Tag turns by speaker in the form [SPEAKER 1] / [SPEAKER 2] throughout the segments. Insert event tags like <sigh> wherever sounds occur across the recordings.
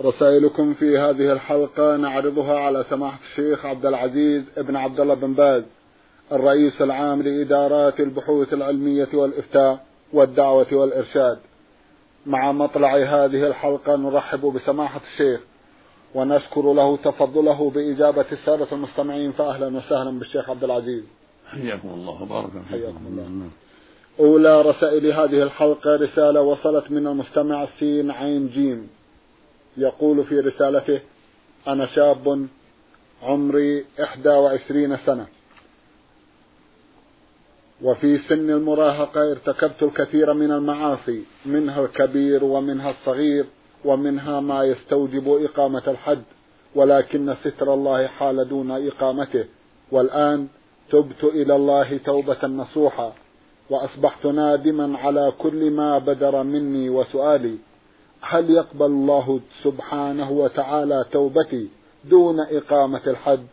[SPEAKER 1] رسائلكم في هذه الحلقة نعرضها على سماحة الشيخ عبد العزيز ابن عبد الله بن باز الرئيس العام لإدارات البحوث العلمية والإفتاء والدعوة والإرشاد. مع مطلع هذه الحلقة نرحب بسماحة الشيخ ونشكر له تفضله بإجابة السادة المستمعين فأهلا وسهلا بالشيخ عبد العزيز.
[SPEAKER 2] حياكم الله وبارك
[SPEAKER 1] حياكم الله. أولى رسائل هذه الحلقة رسالة وصلت من المستمع سين عين جيم. يقول في رسالته أنا شاب عمري إحدى وعشرين سنة. وفي سن المراهقة ارتكبت الكثير من المعاصي منها الكبير ومنها الصغير ومنها ما يستوجب إقامة الحد ولكن ستر الله حال دون إقامته. والآن تبت إلى الله توبة نصوحا وأصبحت نادما على كل ما بدر مني وسؤالي. هل يقبل الله سبحانه وتعالى توبتي دون إقامة الحد؟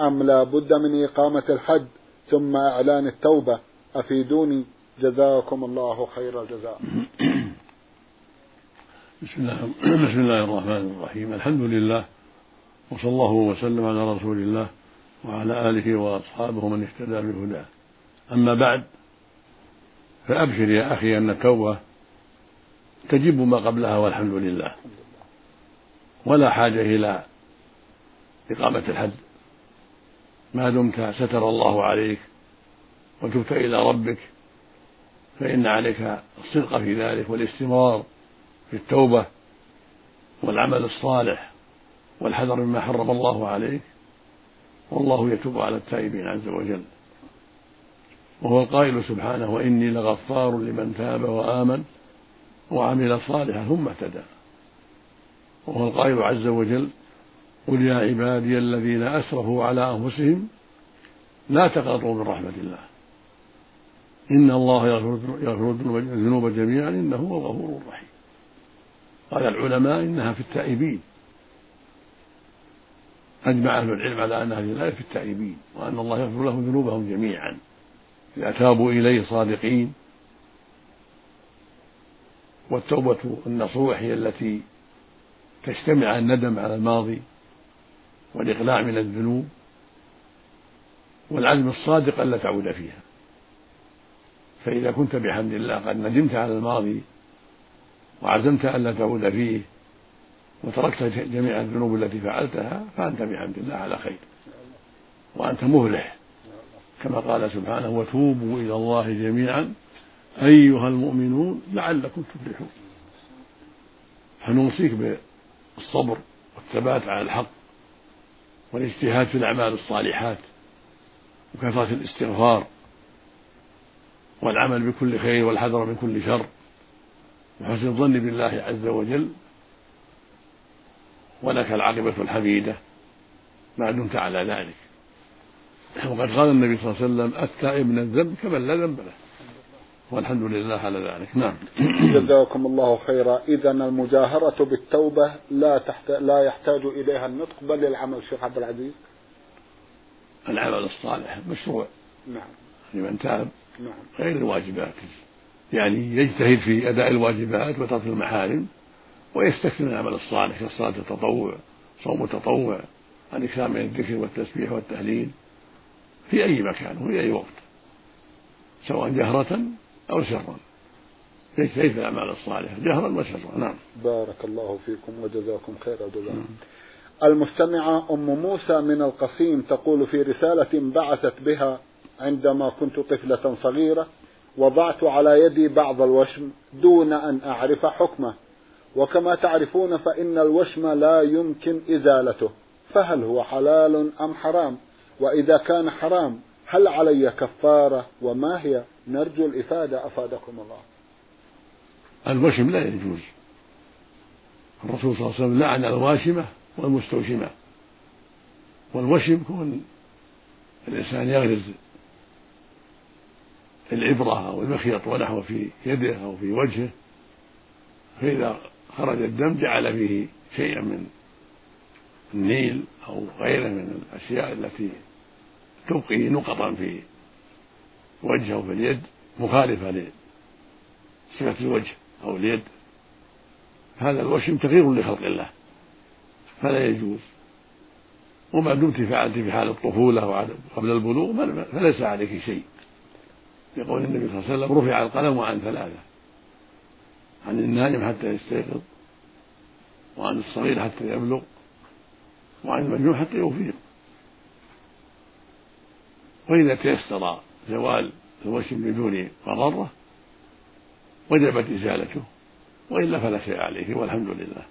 [SPEAKER 1] أم لا بد من إقامة الحد ثم إعلان التوبة؟ أفيدوني. جزاكم الله خير الجزاء. <clears throat> <clears throat>
[SPEAKER 2] بسم الله الرحمن الرحيم. الحمد لله وصلى الله وسلم على رسول الله وعلى آله وأصحابه من اهتدى بهداه. أما بعد فأبشر يا أخي أن التوبة تجب ما قبلها والحمد لله. ولا حاجة إلى إقامة الحد. ما دمت ستر الله عليك وتبت إلى ربك فإن عليك الصدق في ذلك والاستمرار في التوبة والعمل الصالح والحذر مما حرم الله عليك. والله يتوب على التائبين عز وجل. وهو القائل سبحانه وإني لغفار لمن تاب وآمن. وعمل صالحا ثم اهتدى. وهو القائل عز وجل قل يا عبادي الذين أسرفوا على أنفسهم لا تقنطوا من رحمة الله. إن الله يغفر الذنوب جميعا إنه هو الغفور الرحيم. قال العلماء إنها في التائبين. أجمع أهل العلم على أن هذه الآية في التائبين وأن الله يغفر لهم ذنوبهم جميعا. إذا تابوا إليه صادقين والتوبة النصوح هي التي تجتمع الندم على الماضي والإقلاع من الذنوب والعزم الصادق ألا تعود فيها. فإذا كنت بحمد الله قد ندمت على الماضي وعزمت ألا تعود فيه وتركت جميع الذنوب التي فعلتها فأنت بحمد الله على خير. وأنت مفلح كما قال سبحانه وتوبوا إلى الله جميعا أيها المؤمنون لعلكم تفلحون. فنوصيك بالصبر والثبات على الحق والاجتهاد في الأعمال الصالحات وكثرة الاستغفار والعمل بكل خير والحذر من كل شر وحسن الظن بالله عز وجل ولك العاقبة الحميدة ما دمت على ذلك. وقد قال النبي صلى الله عليه وسلم التائب من الذنب كمن لا ذنب له. والحمد لله على ذلك. نعم. <coughs>
[SPEAKER 1] جزاكم الله خيرا. إذا المجاهرة بالتوبة لا تحت... لا يحتاج إليها النطق بل العمل الشيخ عبد العزيز.
[SPEAKER 2] العمل الصالح مشروع.
[SPEAKER 1] نعم.
[SPEAKER 2] لمن تاب
[SPEAKER 1] نعم.
[SPEAKER 2] غير الواجبات. يعني يجتهد في أداء الواجبات وترك المحارم ويستكثر من العمل الصالح كصلاة التطوع صوم التطوع الإكثار من الذكر والتسبيح والتهليل في أي مكان وفي أي وقت. سواء جهرة أو سرا في الأعمال الصالحة؟ جهرا وسرا نعم.
[SPEAKER 1] بارك الله فيكم وجزاكم خير الجزاء نعم. المستمعة أم موسى من القصيم تقول في رسالة بعثت بها عندما كنت طفلة صغيرة وضعت على يدي بعض الوشم دون أن أعرف حكمه. وكما تعرفون فإن الوشم لا يمكن إزالته. فهل هو حلال أم حرام؟ وإذا كان حرام هل علي كفارة وما هي؟ نرجو الإفادة أفادكم الله.
[SPEAKER 2] الوشم لا يجوز. الرسول صلى الله عليه وسلم لعن الواشمة والمستوشمة. والوشم كون الإنسان يغرز الإبرة أو المخيط ونحوه في يده أو في وجهه فإذا خرج الدم جعل فيه شيئا من النيل أو غيره من الأشياء التي تبقي نقطا في وجهه اليد مخالفة لصفة الوجه أو اليد. هذا الوشم تغيير لخلق الله فلا يجوز. وما دمت فعلت في حال الطفولة وقبل البلوغ فليس عليك شيء. يقول النبي صلى الله عليه وسلم رفع القلم عن ثلاثة. عن النائم حتى يستيقظ وعن الصغير حتى يبلغ وعن المجنون حتى يفيق وإذا تيسر زوال الوشم بدون مضرة وجبت إزالته وإلا فلا شيء عليه والحمد لله.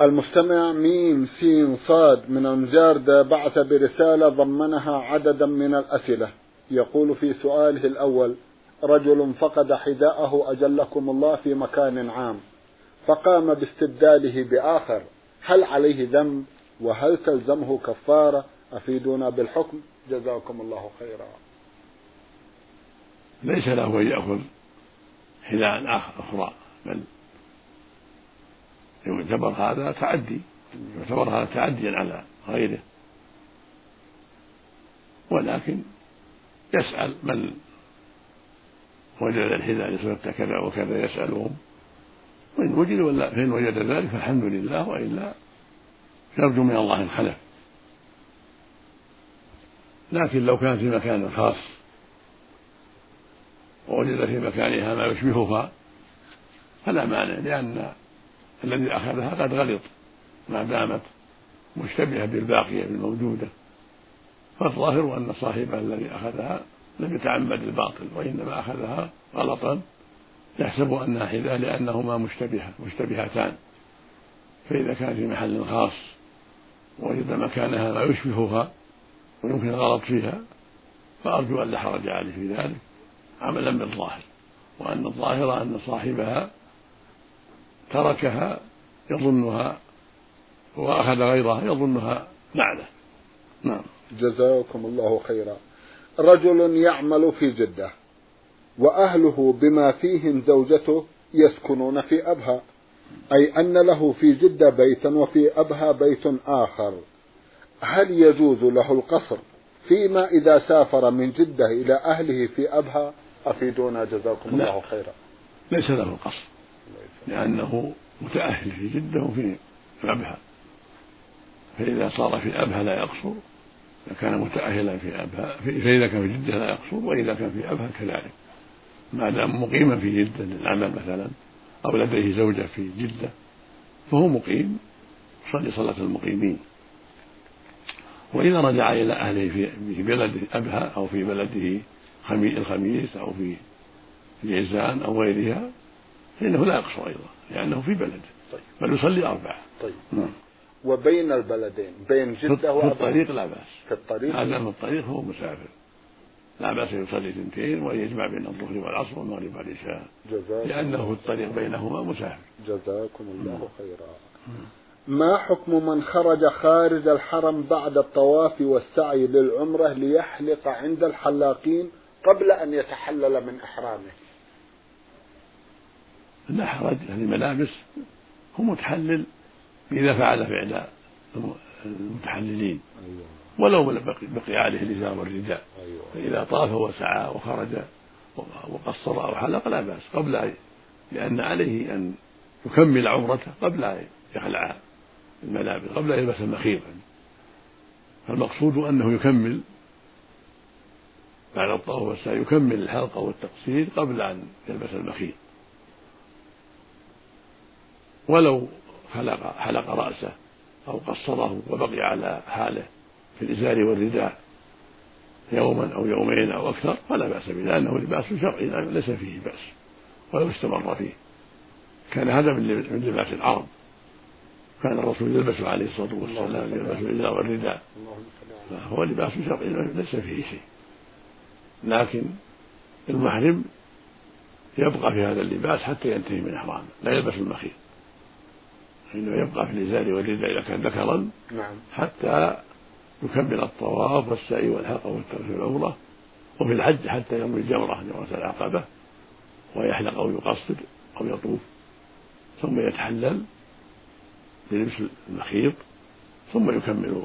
[SPEAKER 1] المستمع ميم سين صاد من المجاردة بعث برسالة ضمنها عددا من الأسئلة. يقول في سؤاله الأول رجل فقد حذاءه أجلكم الله في مكان عام فقام باستبداله بآخر هل عليه ذنب؟ وهل تلزمه كفارة؟ أفيدونا بالحكم. جزاكم الله خيرا.
[SPEAKER 2] ليس له أن يأخذ حذاء أخرى بل يعتبر هذا تعدي يعتبر هذا تعديا على غيره. ولكن يسأل من وجد الحذاء لصفة كذا وكذا يسألهم. وإن وجد ولا فإن وجد ذلك فالحمد لله وإلا يرجو من الله الخلف. لكن لو كان في مكان خاص ووجد في مكانها ما يشبهها فلا مانع لأن الذي أخذها قد غلط ما دامت مشتبهة بالباقية بالموجودة فالظاهر أن صاحبها الذي أخذها لم يتعمد الباطل وإنما أخذها غلطا يحسب أنها حذاء لأنهما مشتبهة مشتبهتان. فإذا كان في محل خاص وجد مكانها ما يشبهها ويمكن الغلط فيها فأرجو أن لا حرج عليه في ذلك. عملا بالظاهر وأن الظاهر أن صاحبها تركها يظنها وأخذ غيرها يظنها نعلة. نعم.
[SPEAKER 1] جزاكم الله خيرا. رجل يعمل في جدة وأهله بما فيهم زوجته يسكنون في أبها أي أن له في جدة بيتا وفي أبها بيت آخر. هل يجوز له القصر فيما إذا سافر من جدة إلى أهله في أبها؟ أفيدونا جزاكم لا. الله خيرا.
[SPEAKER 2] ليس له القصر لأنه متأهل في جدة وفي أبها. فإذا صار في أبها لا يقصر إذا كان متأهلا في أبها فإذا كان في جدة لا يقصر وإذا كان في أبها كذلك. ما دام مقيما في جدة للعمل مثلا أو لديه زوجة في جدة فهو مقيم. يصلي صلاة المقيمين. وإذا رجع إلى أهله في بلد أبها أو في بلده الخميس أو في اليزان أو غيرها فإنه لا يقصر أيضا لأنه في بلده طيب. بل يصلي أربعة.
[SPEAKER 1] طيب. نعم. وبين البلدين بين جدة
[SPEAKER 2] وأبها في الطريق لا بأس.
[SPEAKER 1] في الطريق؟
[SPEAKER 2] هذا في الطريق هو مسافر. لا بأس يصلي اثنتين ويجمع بين الظهر والعصر والمغرب والعشاء. لأنه في الطريق بينهما مسافر.
[SPEAKER 1] جزاكم الله خيرا. ما حكم من خرج خارج الحرم بعد الطواف والسعي للعمرة ليحلق عند الحلاقين قبل أن يتحلل من إحرامه
[SPEAKER 2] لا حرج هذه ملابس هو متحلل إذا فعل فعل المتحللين. ولو بقي عليه الإزار والرداء أيوة. فإذا طاف وسعى وخرج وقصر أو حلق لا بأس قبل لأن عليه أن يكمل عمرته قبل أن يخلع الملابس قبل أن يلبس المخيط فالمقصود أنه يكمل بعد الطواف والسعي يكمل الحلقة والتقصير قبل أن يلبس المخيط ولو حلق حلق رأسه أو قصره وبقي على حاله في الإزار والرداء يوما أو يومين أو أكثر فلا بأس به لأنه لباس شرعي ليس فيه بأس ولو استمر فيه. كان هذا من لباس العرب. كان الرسول يلبس عليه الصلاة والسلام يلبس الإزار والرداء فهو لباس شرعي ليس فيه شيء. لكن المحرم يبقى في هذا اللباس حتى ينتهي من إحرامه لا يلبس المخيط فإنه يبقى في الإزار والرداء إذا كان ذكرا
[SPEAKER 1] نعم.
[SPEAKER 2] حتى يكمل الطواف والسعي والحلقة والترك العمرة وفي الحج حتى يرمي الجمرة جمرة العقبة ويحلق أو يقصر أو يطوف ثم يتحلل. بلبس المخيط ثم يكمل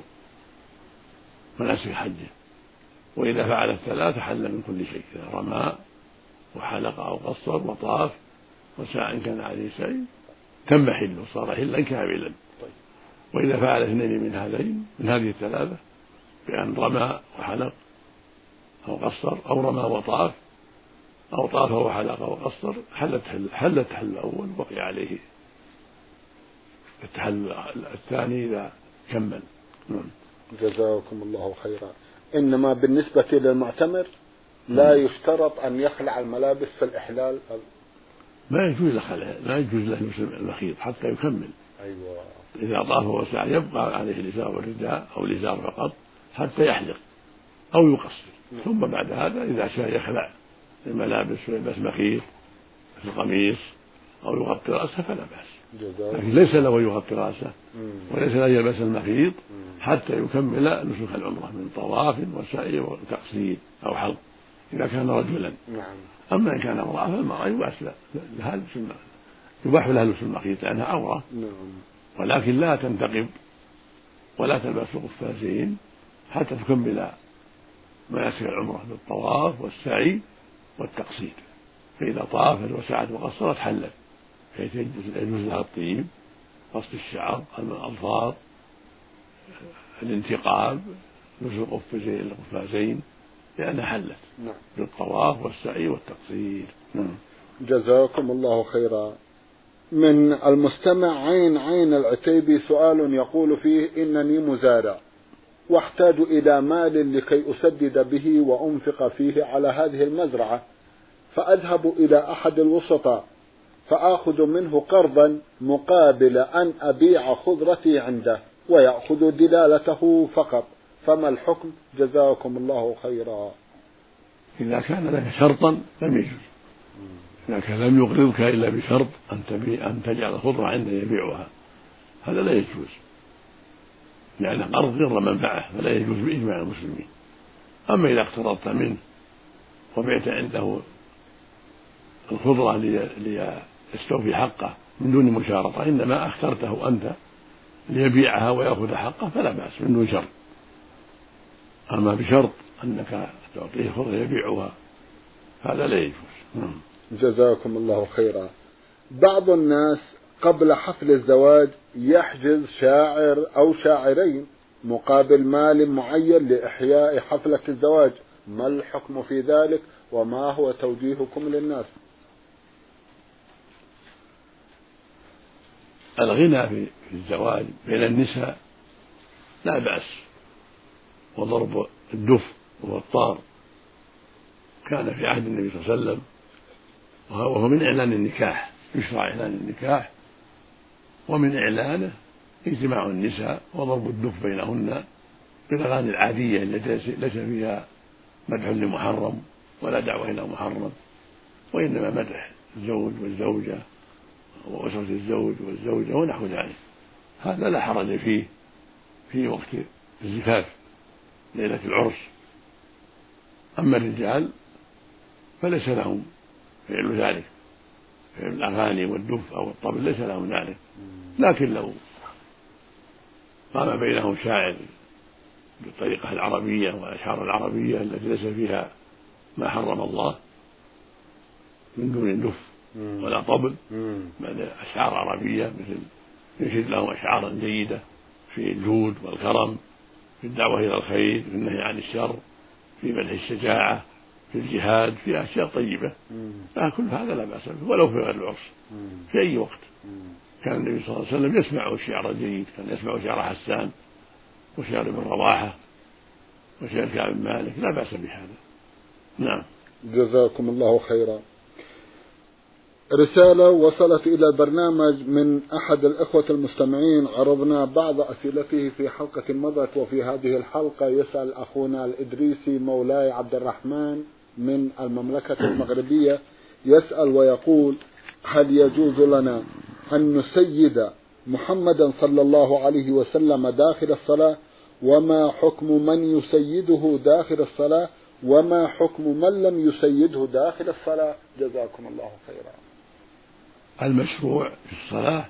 [SPEAKER 2] مناسك حجه وإذا فعل الثلاث حل من كل شيء إذا رمى وحلق أو قصر وطاف وساء كان عليه سعي تم حله صار حلا كاملا. وإذا فعل اثنين من هذين من هذه الثلاثة بأن رمى وحلق أو قصر أو رمى وطاف أو طاف وحلق وقصر حل التحل حل الأول وبقي عليه التحل الثاني إذا كمل.
[SPEAKER 1] نعم. جزاكم الله خيرا. إنما بالنسبة للمعتمر لا يشترط أن يخلع الملابس في الإحلال.
[SPEAKER 2] ما يجوز له خلع لا يجوز له لبس المخيط حتى يكمل.
[SPEAKER 1] أيوة.
[SPEAKER 2] إذا طاف وسعى يبقى عليه الإزار والرداء أو الإزار فقط حتى يحلق أو يقصر. نعم. ثم بعد هذا إذا شاء يخلع الملابس ويلبس مخيط في القميص أو يغطي رأسه فلا بأس. لكن ليس له يغطي رأسه وليس له يلبس المخيط حتى يكمل نسك العمرة من طواف وسعي وتقصير أو حلق إذا كان رجلا.
[SPEAKER 1] نعم.
[SPEAKER 2] أما إن كان امرأة فالمرأة يباس لها لبس يباح لها لبس المخيط لأنها عورة
[SPEAKER 1] نعم.
[SPEAKER 2] ولكن لا تنتقب ولا تلبس قفازين حتى تكمل مناسك العمرة بالطواف والسعي والتقصير. فإذا طافت وسعت وقصرت حلت. بحيث يجوز لها الطيب قص الشعر الأظفار الانتقاب لبس القفازين لأنها حلت
[SPEAKER 1] نعم.
[SPEAKER 2] بالطواف والسعي والتقصير نعم.
[SPEAKER 1] جزاكم الله خيرا من المستمع عين عين العتيبي سؤال يقول فيه إنني مزارع واحتاج إلى مال لكي أسدد به وأنفق فيه على هذه المزرعة فأذهب إلى أحد الوسطاء فآخذ منه قرضا مقابل أن أبيع خضرتي عنده ويأخذ دلالته فقط. فما الحكم؟ جزاكم الله خيرا.
[SPEAKER 2] إذا كان لك شرطا لم يجوز. كان لم يقرضك إلا بشرط أن تبيع أن تجعل خضرة عنده يبيعها. هذا لا يجوز. لأن قرض غير منفعة فلا يجوز بإجماع المسلمين. أما إذا اقترضت منه وبعت عنده الخضرة ليستوفي حقه من دون مشارطة إنما أخترته أنت ليبيعها ويأخذ حقه فلا بأس من دون شرط. أما بشرط أنك تعطيه خضرة يبيعها هذا لا يجوز. نعم.
[SPEAKER 1] جزاكم الله خيرا. بعض الناس قبل حفل الزواج يحجز شاعر أو شاعرين مقابل مال معين لإحياء حفلة الزواج. ما الحكم في ذلك وما هو توجيهكم للناس؟
[SPEAKER 2] الغنى في الزواج بين النساء لا بأس وضرب الدف والطار. كان في عهد النبي صلى الله عليه وسلم وهو من إعلان النكاح يشرع إعلان النكاح ومن إعلانه اجتماع النساء وضرب الدف بينهن بالأغاني العادية التي ليس فيها مدح لمحرم ولا دعوة إلى محرم وإنما مدح الزوج والزوجة. وأسرة الزوج والزوجة ونحو ذلك. هذا لا حرج فيه في وقت الزفاف ليلة العرس. أما الرجال فليس لهم فعل ذلك. فعل الأغاني والدف أو الطبل ليس لهم ذلك. لكن لو قام بينهم شاعر بالطريقة العربية والأشعار العربية التي ليس فيها ما حرم الله من دون دف ولا طبل. بل أشعار عربية مثل ينشد لهم أشعارا جيدة في الجود والكرم في الدعوة إلى الخير في النهي عن الشر في مدح الشجاعة في الجهاد في أشياء طيبة. كل هذا لا بأس به ولو في غير العرس. في أي وقت. كان النبي صلى الله عليه وسلم يسمع الشعر الجيد كان يسمع شعر حسان وشعر ابن رواحة وشعر كعب بن مالك. لا بأس بهذا. نعم.
[SPEAKER 1] جزاكم الله خيرا. رسالة وصلت إلى البرنامج من أحد الإخوة المستمعين عرضنا بعض أسئلته في حلقة مضت وفي هذه الحلقة يسأل أخونا الإدريسي مولاي عبد الرحمن من المملكة المغربية يسأل ويقول هل يجوز لنا أن نسيد محمدا صلى الله عليه وسلم داخل الصلاة؟ وما حكم من يسيده داخل الصلاة؟ وما حكم من لم يسيده داخل الصلاة؟ جزاكم الله خيرا.
[SPEAKER 2] المشروع في الصلاة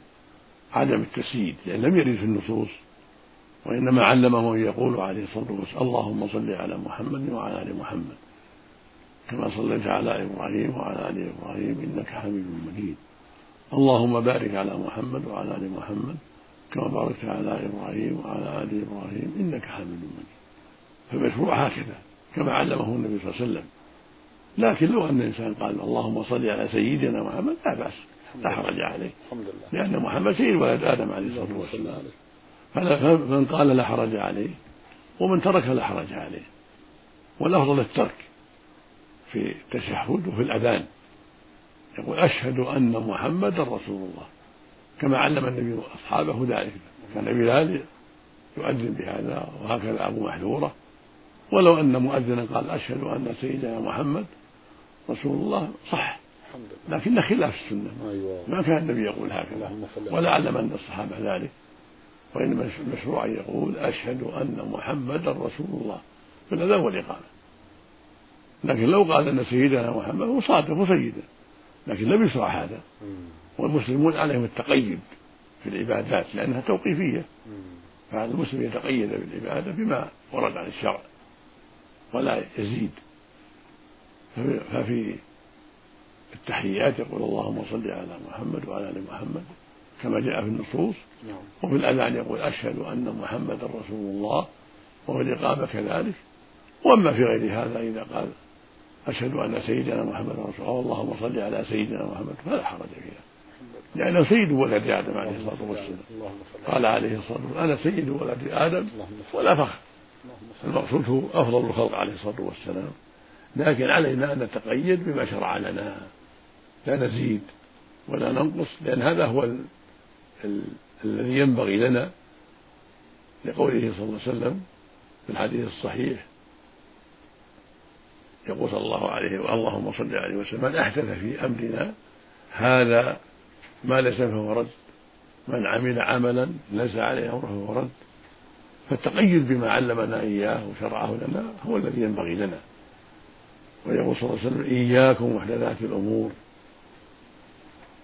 [SPEAKER 2] عدم التسييد لأن لم يرد في النصوص وإنما علمه أن يقول عليه الصلاة والسلام اللهم صل على محمد وعلى آل محمد كما صليت على إبراهيم وعلى آل إبراهيم إنك حميد مجيد. اللهم بارك على محمد وعلى آل محمد كما باركت على إبراهيم وعلى آل إبراهيم إنك حميد مجيد. فالمشروع هكذا كما علمه النبي صلى الله عليه وسلم. لكن لو أن الإنسان قال اللهم صل على سيدنا محمد لا بأس. لا حرج عليه. الحمد لله. لأن محمد سيد ولد آدم عليه الصلاة والسلام. فمن قال لا حرج عليه ومن ترك لا حرج عليه. والأفضل الترك في التشهد وفي الأذان. يقول أشهد أن محمدا رسول الله. كما علم النبي أصحابه ذلك. كان بلال يؤذن بهذا وهكذا أبو محذورة. ولو أن مؤذنا قال أشهد أن سيدنا محمد رسول الله صح. لكن خلاف السنة. أيوة. ما كان النبي يقول هكذا. ولا علم أن الصحابة ذلك. وإنما المشروع أن يقول أشهد أن محمدا رسول الله. في الأذان والإقامة لكن لو قال أن سيدنا محمد هو صادق وسيدا لكن لم يشرع هذا. والمسلمون عليهم التقيد في العبادات لأنها توقيفية. فهذا المسلم يتقيد بالعبادة بما ورد عن الشرع. ولا يزيد. ففي التحيات يقول اللهم صل على محمد وعلى آل محمد كما جاء في النصوص. نعم. وفي الأذان يقول أشهد أن محمدا رسول الله وفي الاقامه كذلك. وأما في غير هذا إذا قال أشهد أن سيدنا محمدا رسول الله اللهم صل على سيدنا محمد فلا حرج فيها. لأنه سيد ولد آدم عليه الصلاة والسلام. قال عليه الصلاة والسلام أنا سيد ولد آدم ولا فخر. المقصود هو أفضل الخلق عليه الصلاة والسلام. لكن علينا أن نتقيد بما شرع لنا. لا نزيد ولا ننقص لأن هذا هو ال ال الذي ينبغي لنا لقوله صلى الله عليه وسلم في الحديث الصحيح. يقول صلى الله عليه اللهم صل عليه وسلم من أحدث في أمرنا هذا ما ليس فهو رد من عمل عملا ليس عليه أمره فهو رد فالتقيد بما علمنا إياه وشرعه لنا هو الذي ينبغي لنا. ويقول صلى الله عليه وسلم إياكم محدثات الأمور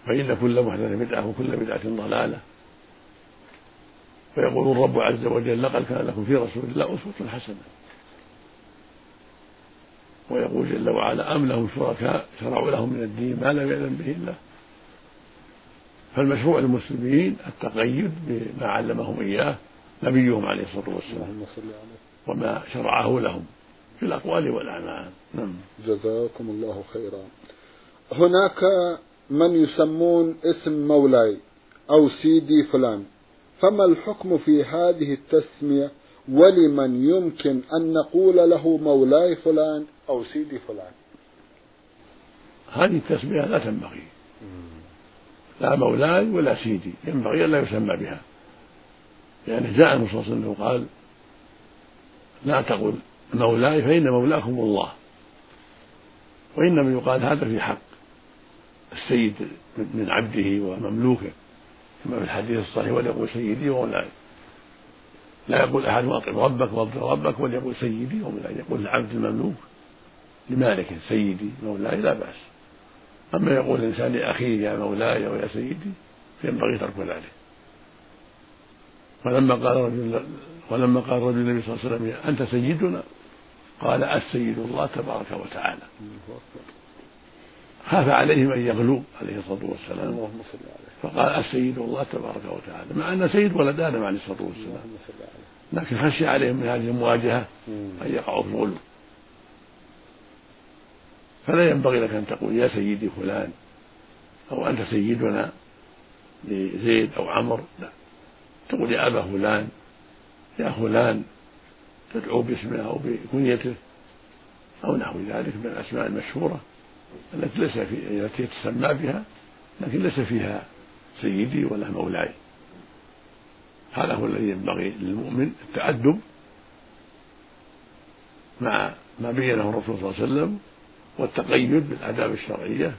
[SPEAKER 2] فإن كل محدثة بدعة وكل بدعة ضلالة. فيقول الرب عز وجل لقد كان لكم في رسول الله أسوة حسنة. ويقول جل وعلا أم لهم شركاء شرعوا لهم من الدين ما لم يأذن به الله. فالمشروع للمسلمين التقيد بما علمهم إياه نبيهم عليه الصلاة والسلام وما شرعه لهم في الأقوال والأعمال. نعم.
[SPEAKER 1] جزاكم الله خيرا. هناك من يسمون اسم مولاي أو سيدي فلان. فما الحكم في هذه التسمية؟ ولمن يمكن أن نقول له مولاي فلان أو سيدي فلان؟
[SPEAKER 2] هذه التسمية لا تنبغي. لا مولاي ولا سيدي ينبغي أن لا يسمى بها. لأن جاء عليه وسلم قال لا تقل مولاي فإن مولاكم الله. وإنما يقال هذا في حق. السيد من عبده ومملوكه كما في الحديث الصحيح وليقول سيدي ومولاي لا يقول أحد اطعم ربك واطعم ربك وليقول سيدي ومولاي يقول العبد المملوك لمالك سيدي مولاي لا بأس. أما يقول الإنسان لاخيه يا مولاي ويا سيدي فينبغي ترك ذلك. ولما قال رجل ولما قال رجل النبي صلى الله عليه وسلم أنت سيدنا؟ قال السيد الله تبارك وتعالى. خاف عليهم أن يغلوا عليه الصلاة والسلام. اللهم صل عليه. فقال السيد الله تبارك وتعالى مع أن سيد ولد آدم عليه الصلاة والسلام لكن خشي عليهم من هذه المواجهة؟ أن يقعوا في الغلو. فلا ينبغي لك أن تقول يا سيدي فلان أو أنت سيدنا لزيد أو عمر لا. تقول يا أبا فلان يا فلان تدعو باسمه أو بكنيته أو نحو ذلك من الأسماء المشهورة. التي ليس في التي تسمى بها لكن ليس فيها سيدي ولا مولاي. هذا هو الذي ينبغي للمؤمن التأدب مع ما بينه الرسول صلى الله عليه وسلم والتقيد بالآداب الشرعية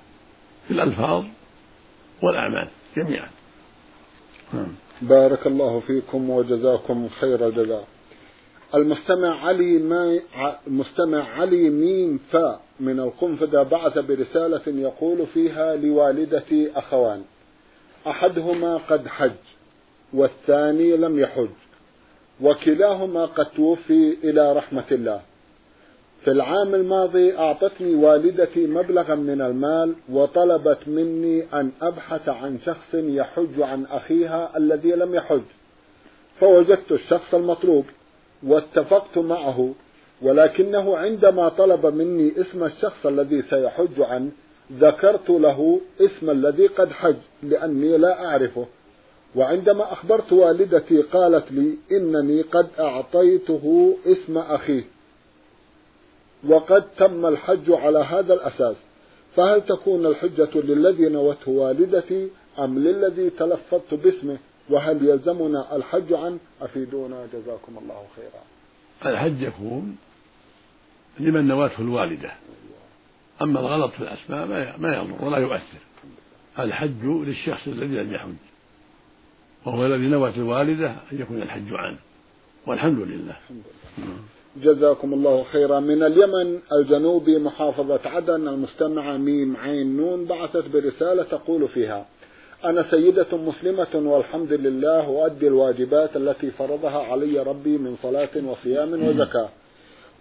[SPEAKER 2] في الألفاظ والأعمال جميعا.
[SPEAKER 1] نعم. بارك الله فيكم وجزاكم خير الجزاء المستمع علي ما المستمع علي ميم فا من القنفذة بعث برسالة يقول فيها لوالدتي أخوان أحدهما قد حج والثاني لم يحج وكلاهما قد توفي إلى رحمة الله. في العام الماضي أعطتني والدتي مبلغا من المال وطلبت مني أن أبحث عن شخص يحج عن أخيها الذي لم يحج فوجدت الشخص المطلوب. واتفقت معه ولكنه عندما طلب مني اسم الشخص الذي سيحج عنه ذكرت له اسم الذي قد حج لأني لا أعرفه. وعندما أخبرت والدتي قالت لي إنني قد أعطيته اسم أخيه. وقد تم الحج على هذا الأساس. فهل تكون الحجة للذي نوته والدتي أم للذي تلفظت باسمه؟ وهل يلزمنا الحج عنه أفيدونا جزاكم الله خيرا.
[SPEAKER 2] الحج يكون لمن نواته الوالدة. أما الغلط في الأسماء ما يضر ولا يؤثر. الحج للشخص الذي لم يحج وهو الذي نوت الوالدة أن يكون الحج عنه. والحمد لله الحمد
[SPEAKER 1] لله. جزاكم الله خيرا. من اليمن الجنوبي محافظة عدن المستمعة ميم عين نون بعثت برسالة تقول فيها أنا سيدة مسلمة والحمد لله أؤدي الواجبات التي فرضها علي ربي من صلاة وصيام وزكاة.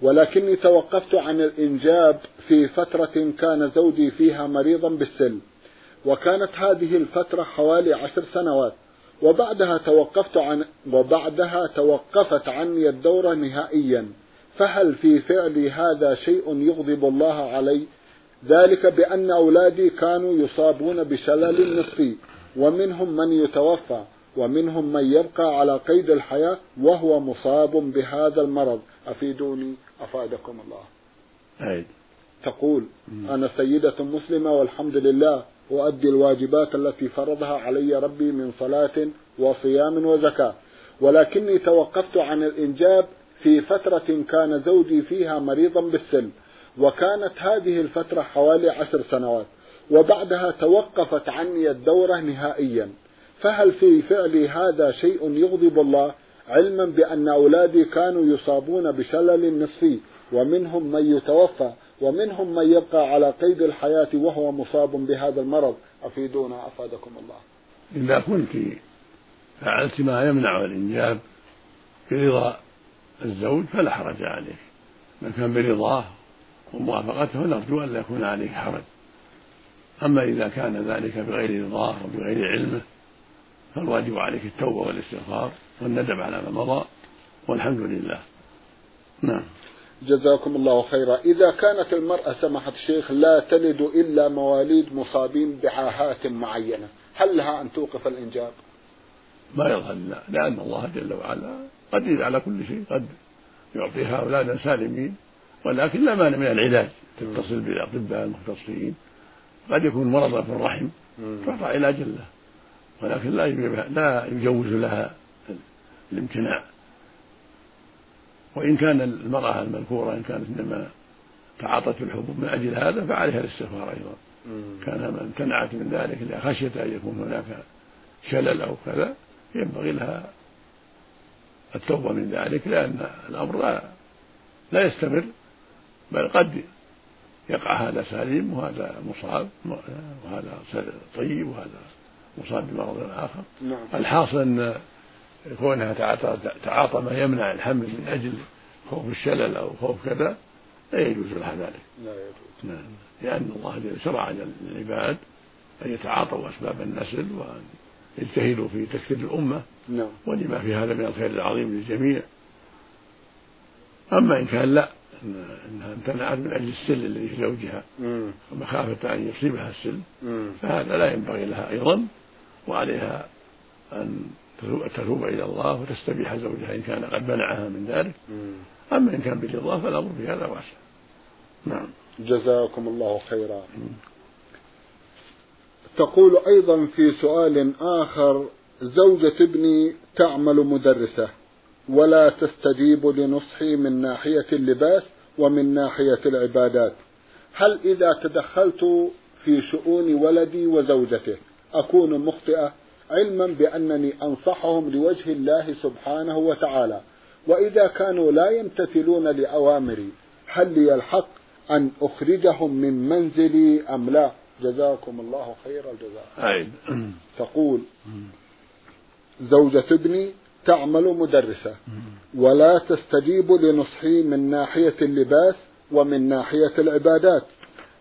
[SPEAKER 1] ولكني توقفت عن الإنجاب في فترة كان زوجي فيها مريضا بالسل. وكانت هذه الفترة حوالي عشر سنوات. وبعدها توقفت عن وبعدها توقفت عني الدورة نهائيا. فهل في فعلي هذا شيء يغضب الله علي؟ ذلك بأن أولادي كانوا يصابون بشلل نصفي ومنهم من يتوفى ومنهم من يبقى على قيد الحياة وهو مصاب بهذا المرض. أفيدوني أفادكم الله.
[SPEAKER 2] أعيد
[SPEAKER 1] تقول أنا سيدة مسلمة والحمد لله أؤدي الواجبات التي فرضها علي ربي من صلاة وصيام وزكاة. ولكني توقفت عن الإنجاب في فترة كان زوجي فيها مريضا بالسن. وكانت هذه الفترة حوالي عشر سنوات وبعدها توقفت عني الدورة نهائيا. فهل في فعلي هذا شيء يغضب الله؟ علما بأن أولادي كانوا يصابون بشلل نصفي ومنهم من يتوفى ومنهم من يبقى على قيد الحياة وهو مصاب بهذا المرض. أفيدونا أفادكم الله.
[SPEAKER 2] إذا كنت فعلت ما يمنع الإنجاب برضا الزوج فلا حرج عليك. ما كان برضاه وموافقته نرجو أن لا يكون عليك حرج. أما إذا كان ذلك بغير رضاه وبغير علمه فالواجب عليك التوبة والاستغفار والندم على ما مضى والحمد لله. نعم.
[SPEAKER 1] جزاكم الله خيرا. إذا كانت المرأة سمحت الشيخ لا تلد إلا مواليد مصابين بعاهات معينة. هل لها أن توقف الإنجاب؟
[SPEAKER 2] ما يظهر لا لأن الله جل وعلا قدير على كل شيء قد يعطيها أولادا سالمين. ولكن لا مانع من العلاج. تتصل بالأطباء المختصين. قد يكون مرضا في الرحم تعطى علاج له. ولكن لا لا يجوز لها الامتناع. وإن كان المرأة المذكورة إن كانت إنما تعاطت الحبوب من أجل هذا فعليها الاستغفار أيضا. كان امتنعت من ذلك لخشية أن يكون هناك شلل أو كذا ينبغي لها التوبة من ذلك لأن الأمر لا لا يستمر. بل قد يقع هذا سليم وهذا مصاب وهذا طيب وهذا مصاب بمرض آخر.
[SPEAKER 1] نعم.
[SPEAKER 2] الحاصل أن كونها تعاطى, ما يمنع الحمل من أجل خوف الشلل أو خوف كذا لا يجوز لها ذلك.
[SPEAKER 1] لا يجوز.
[SPEAKER 2] نعم. لأن الله شرع للعباد أن يتعاطوا أسباب النسل وأن يجتهدوا في تكثير الأمة.
[SPEAKER 1] نعم.
[SPEAKER 2] ولما في هذا من الخير العظيم للجميع. أما إن كان لا أنها امتنعت من أجل السل الذي في زوجها ومخافة أن يصيبها السل. فهذا لا ينبغي لها أيضا وعليها أن تتوب إلى الله وتستبيح زوجها إن كان قد منعها من ذلك. أما إن كان برضاه فالأمر في هذا واسع. نعم.
[SPEAKER 1] جزاكم الله خيرا. تقول أيضا في سؤال آخر زوجة ابني تعمل مدرسة. ولا تستجيب لنصحي من ناحية اللباس ومن ناحية العبادات. هل إذا تدخلت في شؤون ولدي وزوجته أكون مخطئة علما بأنني أنصحهم لوجه الله سبحانه وتعالى؟ وإذا كانوا لا يمتثلون لأوامري هل لي الحق أن أخرجهم من منزلي أم لا؟ جزاكم الله خير الجزاء.
[SPEAKER 2] أعيد
[SPEAKER 1] تقول زوجة ابني تعمل مدرسة. ولا تستجيب لنصحي من ناحية اللباس ومن ناحية العبادات.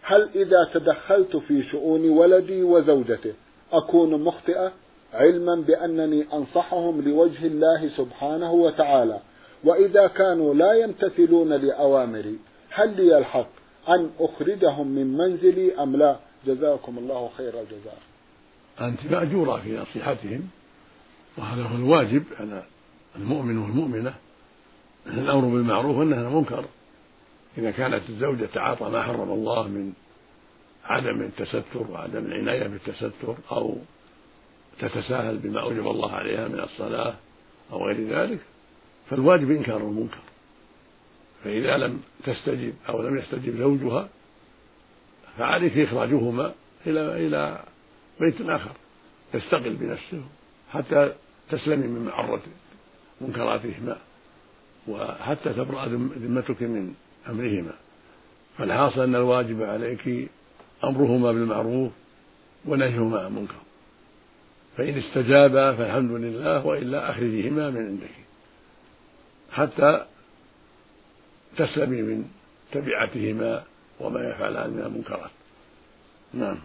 [SPEAKER 1] هل إذا تدخلت في شؤون ولدي وزوجته أكون مخطئة علما بأنني أنصحهم لوجه الله سبحانه وتعالى؟ وإذا كانوا لا يمتثلون لأوامري هل لي الحق أن أخرجهم من منزلي أم لا؟ جزاكم الله خير الجزاء.
[SPEAKER 2] أنت مأجورة في نصيحتهم. وهذا هو الواجب على المؤمن والمؤمنة الأمر بالمعروف والنهي عن المنكر. إذا كانت الزوجة تعاطى ما حرم الله من عدم التستر وعدم العناية بالتستر أو تتساهل بما أوجب الله عليها من الصلاة أو غير ذلك فالواجب إنكار المنكر. فإذا لم تستجب أو لم يستجب زوجها فعليك إخراجهما إلى إلى بيت آخر يستقل بنفسه. حتى تسلمي من معرة منكراتهما وحتى تبرأ ذمتك من أمرهما. فالحاصل أن الواجب عليك أمرهما بالمعروف ونهيهما عن المنكر. فإن استجابا فالحمد لله وإلا أخرجيهما من عندك. حتى تسلمي من تبعتهما وما يفعلان من المنكرات نعم.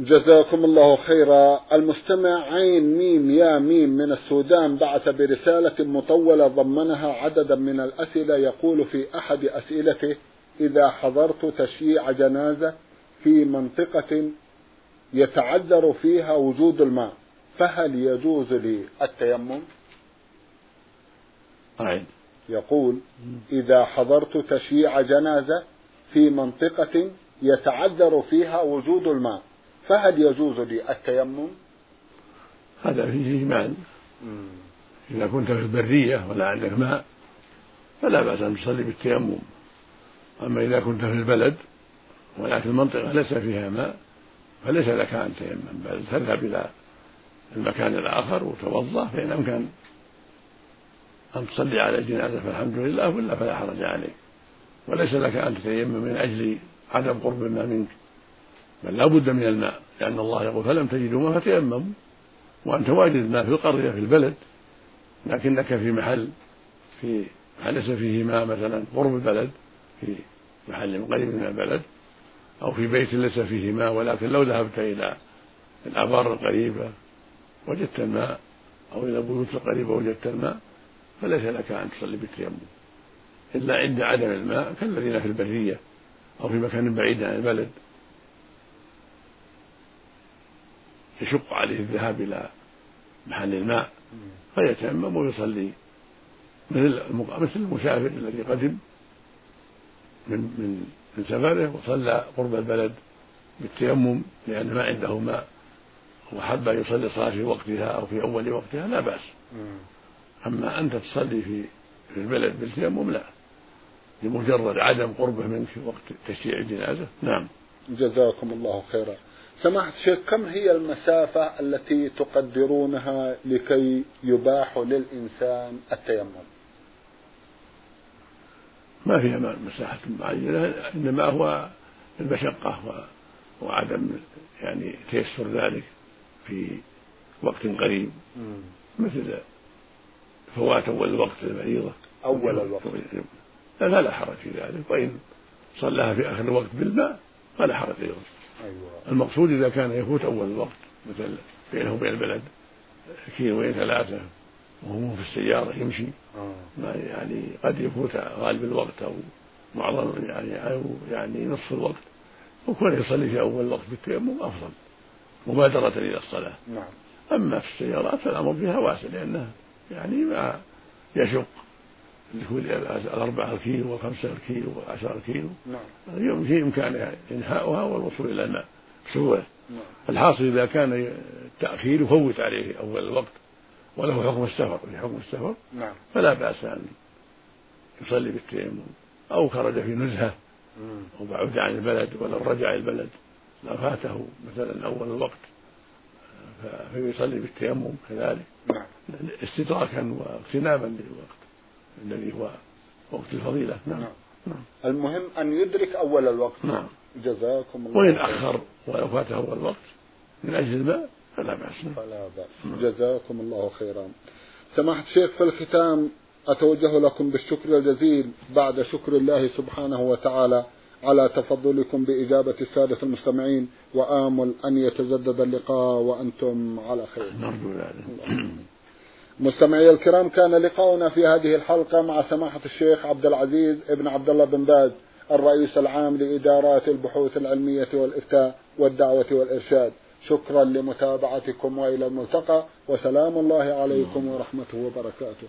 [SPEAKER 1] جزاكم الله خيرا المستمع عين ميم يا ميم من السودان بعث برسالة مطولة ضمنها عددا من الأسئلة يقول في أحد أسئلته إذا حضرت تشييع جنازة في منطقة يتعذر فيها وجود الماء فهل يجوز لي التيمم؟
[SPEAKER 2] أعد
[SPEAKER 1] يقول إذا حضرت تشييع جنازة في منطقة يتعذر فيها وجود الماء فهل يجوز لي التيمم؟
[SPEAKER 2] هذا فيه إجمال إذا كنت في البرية ولا عندك ماء فلا بأس أن تصلي بالتيمم. أما إذا كنت في البلد ولكن المنطقة ليس فيها ماء فليس لك أن تيمم بل تذهب إلى المكان الآخر وتوضأ فإن أمكن أن تصلي على الجنازة فالحمد لله ولا فلا حرج عليك. وليس لك أن تتيمم من أجل عدم قرب الماء منك. بل لا بد من الماء لأن الله يقول فلم تجدوا ماء فتيمموا وأنت واجد الماء في القرية في البلد لكنك في محل في ليس فيه ماء مثلا قرب البلد في محل قريب من البلد أو في بيت ليس فيه ماء ولكن لو ذهبت إلى الآبار القريبة وجدت الماء أو إلى البيوت القريبة وجدت الماء فليس لك أن تصلي بالتيمم. إلا عند عدم الماء كالذين في البرية أو في مكان بعيد عن البلد. يشق عليه الذهاب إلى محل الماء فيتيمم ويصلي مثل مثل المسافر الذي قدم من من من سفره وصلى قرب البلد بالتيمم لأن ما عنده ماء وحب أن يصلي صلاة في وقتها أو في أول وقتها لا بأس. أما أنت تصلي في في البلد بالتيمم لا. لمجرد عدم قربه منك في وقت تشييع الجنازة نعم.
[SPEAKER 1] جزاكم الله خيرا. سماحة الشيخ كم هي المسافة التي تقدرونها لكي يباح للإنسان التيمم؟
[SPEAKER 2] ما فيها مساحة معينة إنما هو المشقة وعدم يعني تيسر ذلك في وقت قريب. مثل فوات أول الوقت للمريضة
[SPEAKER 1] أول الوقت.
[SPEAKER 2] لا لا حرج في ذلك. وإن صلاها في آخر الوقت بالماء فلا حرج أيضا. المقصود إذا كان يفوت أول الوقت مثل بينه وبين البلد كيلوين ثلاثة وهو في السيارة يمشي.
[SPEAKER 1] آه.
[SPEAKER 2] ما يعني قد يفوت غالب الوقت أو معظم يعني أو يعني نصف الوقت. وكون يصلي في أول الوقت بالتيمم أفضل. مبادرة إلى الصلاة.
[SPEAKER 1] نعم.
[SPEAKER 2] أما في السيارات فالأمر فيها واسع لأنها يعني ما يشق. لكل الأربعة الكيلو والخمسة الكيلو والعشرة الكيلو.
[SPEAKER 1] نعم.
[SPEAKER 2] في إمكان إنهاؤها والوصول إلى الماء. بسهولة
[SPEAKER 1] نعم.
[SPEAKER 2] الحاصل إذا كان التأخير يفوت عليه أول الوقت وله حكم السفر. في حكم السفر
[SPEAKER 1] نعم.
[SPEAKER 2] فلا بأس أن يصلي بالتيمم أو خرج في نزهة. أو بعد عن البلد ولو رجع البلد لو فاته مثلا أول الوقت فيصلي بالتيمم كذلك.
[SPEAKER 1] نعم.
[SPEAKER 2] استدراكا واغتناما للوقت. الذي هو وقت الفضيلة. نعم.
[SPEAKER 1] نعم.
[SPEAKER 2] نعم.
[SPEAKER 1] المهم أن يدرك أول الوقت.
[SPEAKER 2] نعم.
[SPEAKER 1] جزاكم الله
[SPEAKER 2] وإن. أخر ولو فاته أول وقت من أجل الماء فلا بأس.
[SPEAKER 1] فلا بأس.
[SPEAKER 2] نعم.
[SPEAKER 1] جزاكم الله خيرا. سماحة الشيخ في الختام أتوجه لكم بالشكر الجزيل بعد شكر الله سبحانه وتعالى على تفضلكم بإجابة السادة المستمعين وآمل أن يتجدد اللقاء وأنتم على خير.
[SPEAKER 2] نرجو ذلك.
[SPEAKER 1] مستمعي الكرام كان لقاؤنا في هذه الحلقة مع سماحة الشيخ عبد العزيز ابن عبد الله بن باز الرئيس العام لإدارات البحوث العلمية والإفتاء والدعوة والإرشاد. شكرا لمتابعتكم وإلى الملتقى وسلام الله عليكم ورحمته وبركاته.